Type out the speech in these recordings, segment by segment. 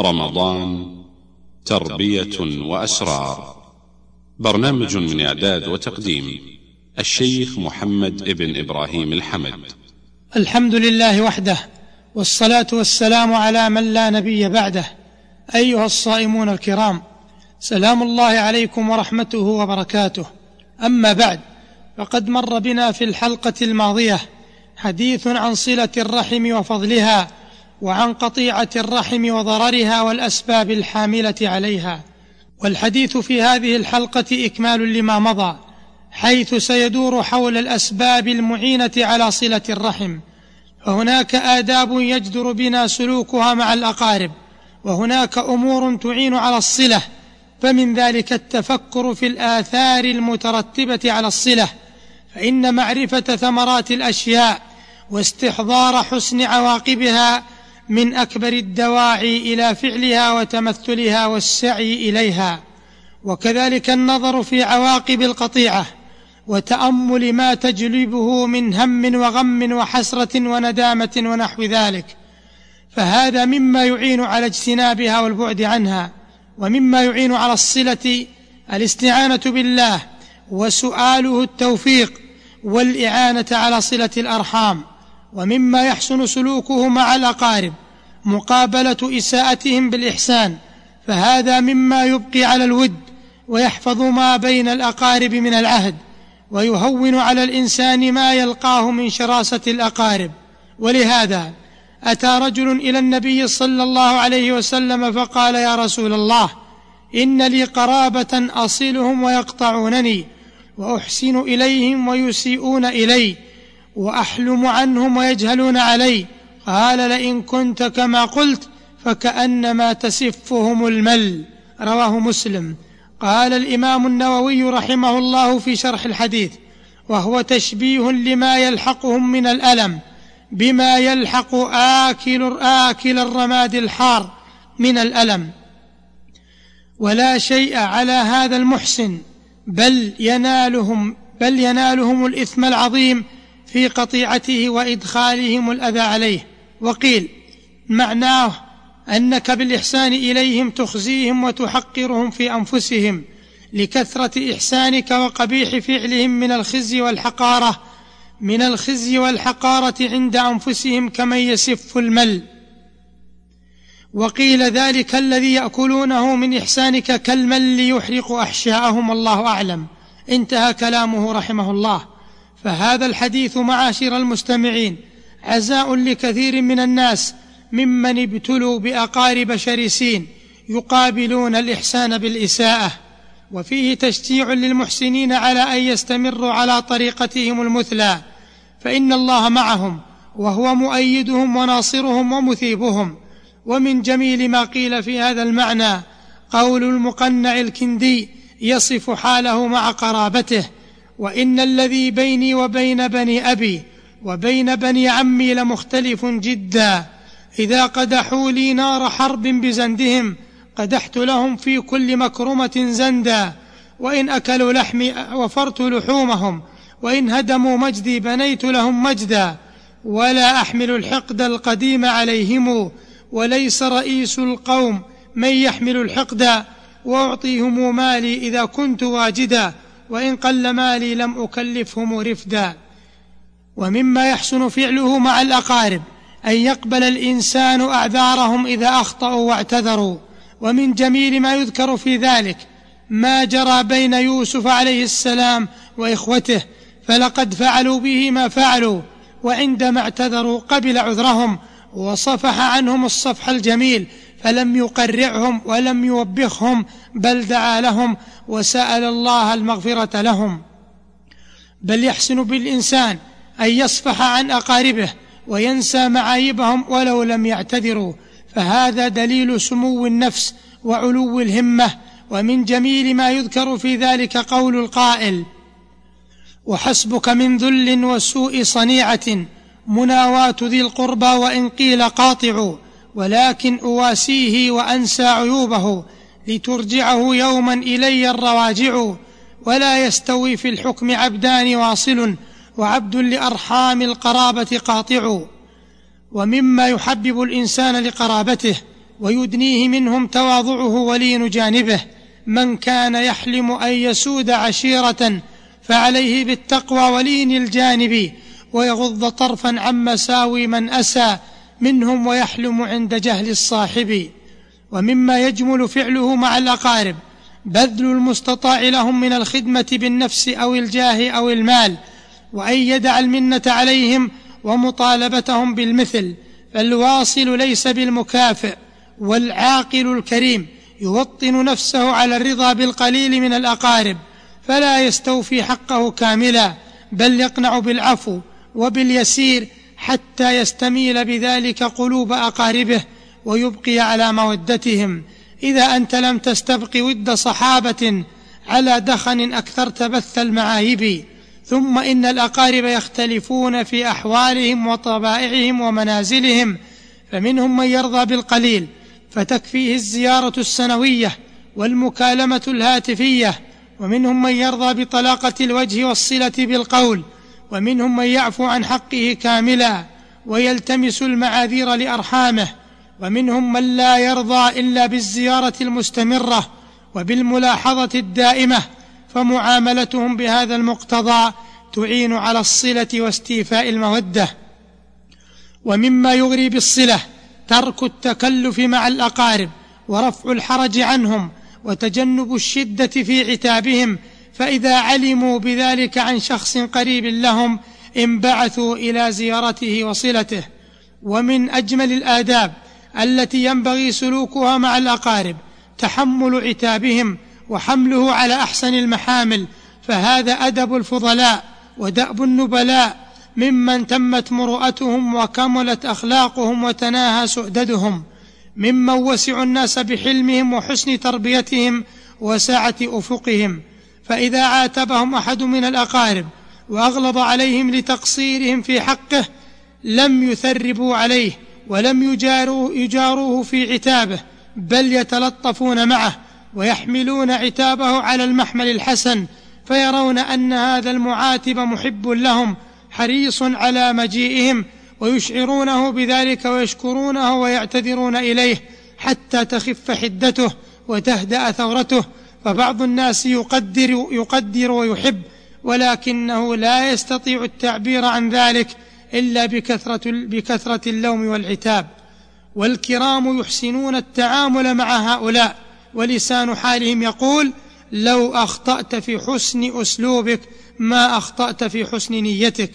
رمضان تربية وأسرار. برنامج من إعداد وتقديم الشيخ محمد ابن إبراهيم الحمد. الحمد لله وحده والصلاة والسلام على من لا نبي بعده أيها الصائمون الكرام. سلام الله عليكم ورحمته وبركاته. أما بعد فقد مر بنا في الحلقة الماضية حديث عن صلة الرحم وفضلها وعن قطيعة الرحم وضررها والأسباب الحاملة عليها. والحديث في هذه الحلقة إكمال لما مضى حيث سيدور حول الأسباب المعينة على صلة الرحم. فهناك آداب يجدر بنا سلوكها مع الأقارب وهناك أمور تعين على الصلة فمن ذلك التفكر في الآثار المترتبة على الصلة. فإن معرفة ثمرات الأشياء واستحضار حسن عواقبها من أكبر الدواعي إلى فعلها وتمثلها والسعي إليها وكذلك النظر في عواقب القطيعة وتأمل ما تجلبه من هم وغم وحسرة وندامة ونحو ذلك. فهذا مما يعين على اجتنابها والبعد عنها ومما يعين على الصلة الاستعانة بالله وسؤاله التوفيق والإعانة على صلة الأرحام. ومما يحسن سلوكه مع الأقارب مقابلة إساءتهم بالإحسان فهذا مما يبقي على الود ويحفظ ما بين الأقارب من العهد ويهون على الإنسان ما يلقاه من شراسة الأقارب. ولهذا أتى رجل إلى النبي صلى الله عليه وسلم فقال يا رسول الله إن لي قرابة أصلهم ويقطعونني وأحسن إليهم ويسيئون إلي وأحلم عنهم ويجهلون علي. قال لئن كنت كما قلت فكأنما تسفهم المل. رواه مسلم. قال الإمام النووي رحمه الله في شرح الحديث وهو تشبيه لما يلحقهم من الألم بما يلحق آكل آكل الرماد الحار من الألم. ولا شيء على هذا المحسن بل ينالهم بل ينالهم الإثم العظيم في قطيعته وإدخالهم الأذى عليه. وقيل معناه أنك بالإحسان إليهم تخزيهم وتحقرهم في أنفسهم لكثرة إحسانك وقبيح فعلهم من الخزي والحقارة من الخزي والحقارة عند أنفسهم كمن يسف المل. وقيل ذلك الذي يأكلونه من إحسانك كالمل يحرق أحشاءهم الله أعلم. انتهى كلامه رحمه الله. فهذا الحديث معاشر المستمعين عزاء لكثير من الناس ممن ابتلوا بأقارب شرسين يقابلون الإحسان بالإساءة وفيه تشجيع للمحسنين على أن يستمروا على طريقتهم المثلى فإن الله معهم وهو مؤيدهم وناصرهم ومثيبهم. ومن جميل ما قيل في هذا المعنى قول المقنع الكندي يصف حاله مع قرابته. وإن الذي بيني وبين بني أبي وبين بني عمي لمختلف جدا. إذا قدحوا لي نار حرب بزندهم قدحت لهم في كل مكرمة زندا. وإن أكلوا لحمي وفرت لحومهم وإن هدموا مجدي بنيت لهم مجدا. ولا أحمل الحقد القديم عليهم وليس رئيس القوم من يحمل الحقد. وأعطيهم مالي إذا كنت واجدا. وإن قل مالي لم أكلفهم رفدا. ومما يحسن فعله مع الأقارب أن يقبل الإنسان أعذارهم إذا أخطأوا واعتذروا. ومن جميل ما يذكر في ذلك ما جرى بين يوسف عليه السلام وإخوته فلقد فعلوا به ما فعلوا. وعندما اعتذروا قبل عذرهم وصفح عنهم الصفح الجميل فلم يقرعهم ولم يوبخهم بل دعا لهم وسأل الله المغفرة لهم. بل يحسن بالإنسان أن يصفح عن أقاربه وينسى معايبهم ولو لم يعتذروا. فهذا دليل سمو النفس وعلو الهمة ومن جميل ما يذكر في ذلك قول القائل وحسبك من ذل وسوء صنيعة مناواة ذي القربى وإن قيل قاطع. ولكن أواسيه وأنسى عيوبه لترجعه يوما إلي الرواجع ولا يستوي في الحكم عبدان واصل وعبد لأرحام القرابة قاطع. ومما يحبب الإنسان لقرابته ويدنيه منهم تواضعه ولين جانبه من كان يحلم أن يسود عشيرة فعليه بالتقوى ولين الجانب ويغض طرفا عن مساوي من أسى منهم ويحلم عند جهل الصاحب ومما يجمل فعله مع الأقارب. بذل المستطاع لهم من الخدمة بالنفس أو الجاه أو المال وأن يدع المنة عليهم ومطالبتهم بالمثل. فالواصل ليس بالمكافئ والعاقل الكريم يوطن نفسه على الرضا بالقليل من الأقارب. فلا يستوفي حقه كاملا بل يقنع بالعفو وباليسير حتى يستميل بذلك قلوب أقاربه ويبقي على مودتهم. إذا أنت لم تستبق ود صحابة على دخن أكثرت بث المعايب. ثم إن الأقارب يختلفون في أحوالهم وطبائعهم ومنازلهم فمنهم من يرضى بالقليل فتكفيه الزيارة السنوية والمكالمة الهاتفية ومنهم من يرضى بطلاقة الوجه والصلة بالقول ومنهم من يعفو عن حقه كاملا ويلتمس المعاذير لأرحامه ومنهم من لا يرضى إلا بالزيارة المستمرة وبالملاحظة الدائمة فمعاملتهم بهذا المقتضى تعين على الصلة واستيفاء المودة. ومما يغري بالصلة ترك التكلف مع الأقارب ورفع الحرج عنهم وتجنب الشدة في عتابهم فإذا علموا بذلك عن شخص قريب لهم انبعثوا إلى زيارته وصلته. ومن أجمل الآداب التي ينبغي سلوكها مع الأقارب تحمل عتابهم وحمله على أحسن المحامل. فهذا أدب الفضلاء ودأب النبلاء ممن تمت مروءتهم وكملت أخلاقهم وتناهى سؤددهم. ممن وسعوا الناس بحلمهم وحسن تربيتهم وسعه أفقهم. فإذا عاتبهم أحد من الأقارب وأغلظ عليهم لتقصيرهم في حقه لم يثربوا عليه ولم يجاروا يجاروه في عتابه بل يتلطفون معه ويحملون عتابه على المحمل الحسن فيرون أن هذا المعاتب محب لهم حريص على مجيئهم ويشعرونه بذلك ويشكرونه ويعتذرون إليه حتى تخف حدته وتهدأ ثورته فبعض الناس يقدر يقدر ويحب ولكنه لا يستطيع التعبير عن ذلك إلا بكثرة بكثرة اللوم والعتاب. والكرام يحسنون التعامل مع هؤلاء ولسان حالهم يقول لو أخطأت في حسن أسلوبك ما أخطأت في حسن نيتك.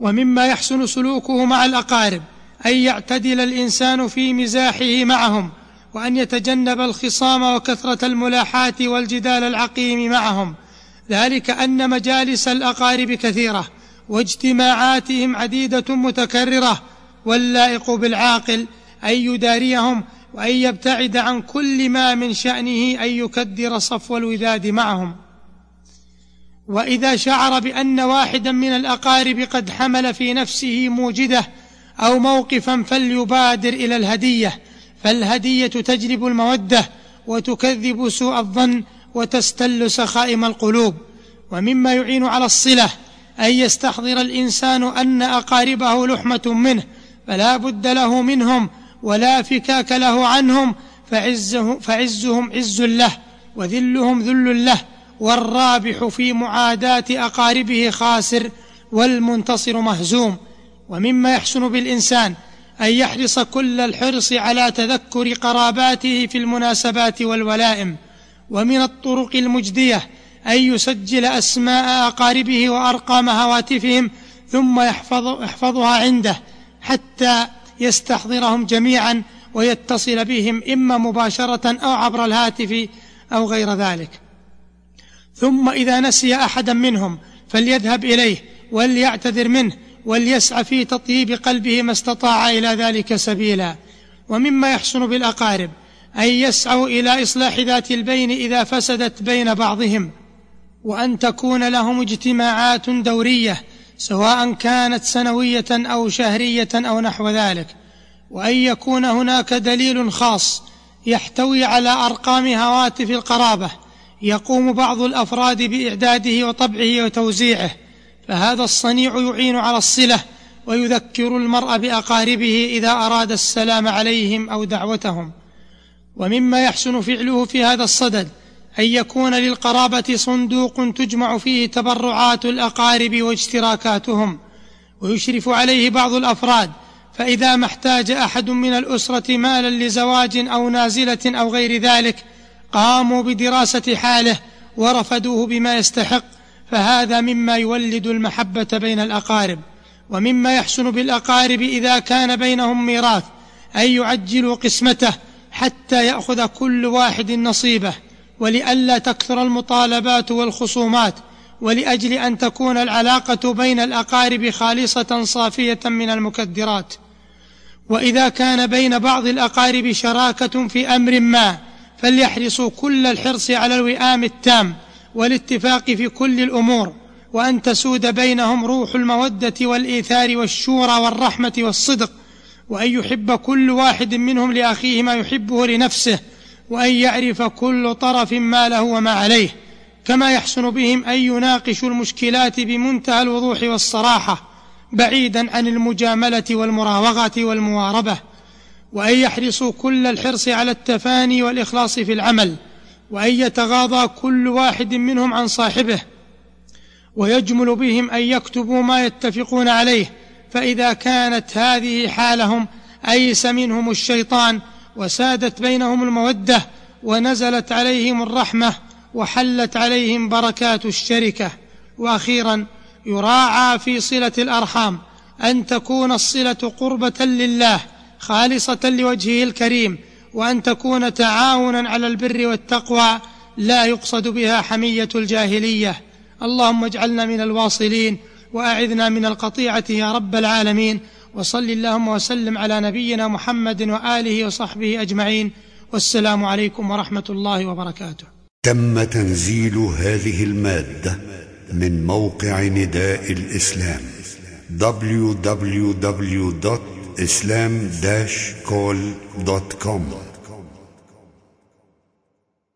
ومما يحسن سلوكه مع الأقارب أن يعتدل الإنسان في مزاحه معهم وأن يتجنب الخصام وكثرة الملاحاه والجدال العقيم معهم. ذلك أن مجالس الأقارب كثيرة واجتماعاتهم عديدة متكررة واللائق بالعاقل أن يداريهم وأن يبتعد عن كل ما من شأنه أن يكدر صفو الوداد معهم. وإذا شعر بأن واحدا من الأقارب قد حمل في نفسه موجدة أو موقفا فليبادر إلى الهدية فالهدية تجلب المودة وتكذب سوء الظن وتستل سخائم القلوب. ومما يعين على الصلة أن يستحضر الإنسان أن أقاربه لحمة منه فلا بد له منهم ولا فكاك له عنهم فعزه فعزهم عز له وذلهم ذل له والرابح في معاداة أقاربه خاسر والمنتصر مهزوم. ومما يحسن بالإنسان أن يحرص كل الحرص على تذكر قراباته في المناسبات والولائم ومن الطرق المجدية أن يسجل أسماء أقاربه وارقام هواتفهم ثم يحفظ يحفظها عنده حتى يستحضرهم جميعا ويتصل بهم إما مباشرة أو عبر الهاتف أو غير ذلك. ثم إذا نسي احدا منهم فليذهب إليه وليعتذر منه وليسعى في تطيب قلبه ما استطاع إلى ذلك سبيلا. ومما يحسن بالأقارب أن يسعوا إلى إصلاح ذات البين إذا فسدت بين بعضهم وأن تكون لهم اجتماعات دورية سواء كانت سنوية أو شهرية أو نحو ذلك. وأن يكون هناك دليل خاص يحتوي على أرقام هواتف القرابة يقوم بعض الأفراد بإعداده وطبعه وتوزيعه. فهذا الصنيع يعين على الصلة ويذكر المرء بأقاربه إذا أراد السلام عليهم أو دعوتهم. ومما يحسن فعله في هذا الصدد أن يكون للقرابة صندوق تجمع فيه تبرعات الأقارب واشتراكاتهم ويشرف عليه بعض الأفراد فإذا ما احتاج أحد من الأسرة مالا لزواج أو نازلة أو غير ذلك قاموا بدراسة حاله ورفدوه بما يستحق فهذا مما يولد المحبة بين الأقارب ومما يحسن بالأقارب إذا كان بينهم ميراث أن يعجلوا قسمته حتى يأخذ كل واحد نصيبه ولئلا تكثر المطالبات والخصومات ولأجل أن تكون العلاقة بين الأقارب خالصة صافية من المكدرات. وإذا كان بين بعض الأقارب شراكة في أمر ما فليحرصوا كل الحرص على الوئام التام والاتفاق في كل الأمور وأن تسود بينهم روح المودة والإيثار والشورى والرحمة والصدق وأن يحب كل واحد منهم لأخيه ما يحبه لنفسه وأن يعرف كل طرف ما له وما عليه. كما يحسن بهم أن يناقشوا المشكلات بمنتهى الوضوح والصراحة بعيدا عن المجاملة والمراوغة والمواربة وأن يحرصوا كل الحرص على التفاني والإخلاص في العمل. وأن يتغاضى كل واحد منهم عن صاحبه ويجمل بهم أن يكتبوا ما يتفقون عليه فإذا كانت هذه حالهم أيس منهم الشيطان وسادت بينهم المودة ونزلت عليهم الرحمة وحلت عليهم بركات الشركة. وأخيرا يراعى في صلة الأرحام أن تكون الصلة قربة لله خالصة لوجهه الكريم وأن تكون تعاونا على البر والتقوى لا يقصد بها حمية الجاهلية. اللهم اجعلنا من الواصلين وأعذنا من القطيعة يا رب العالمين. وصل اللهم وسلم على نبينا محمد وآله وصحبه أجمعين. والسلام عليكم ورحمة الله وبركاته. تم تنزيل هذه المادة من موقع نداء الإسلام www.islam-call.com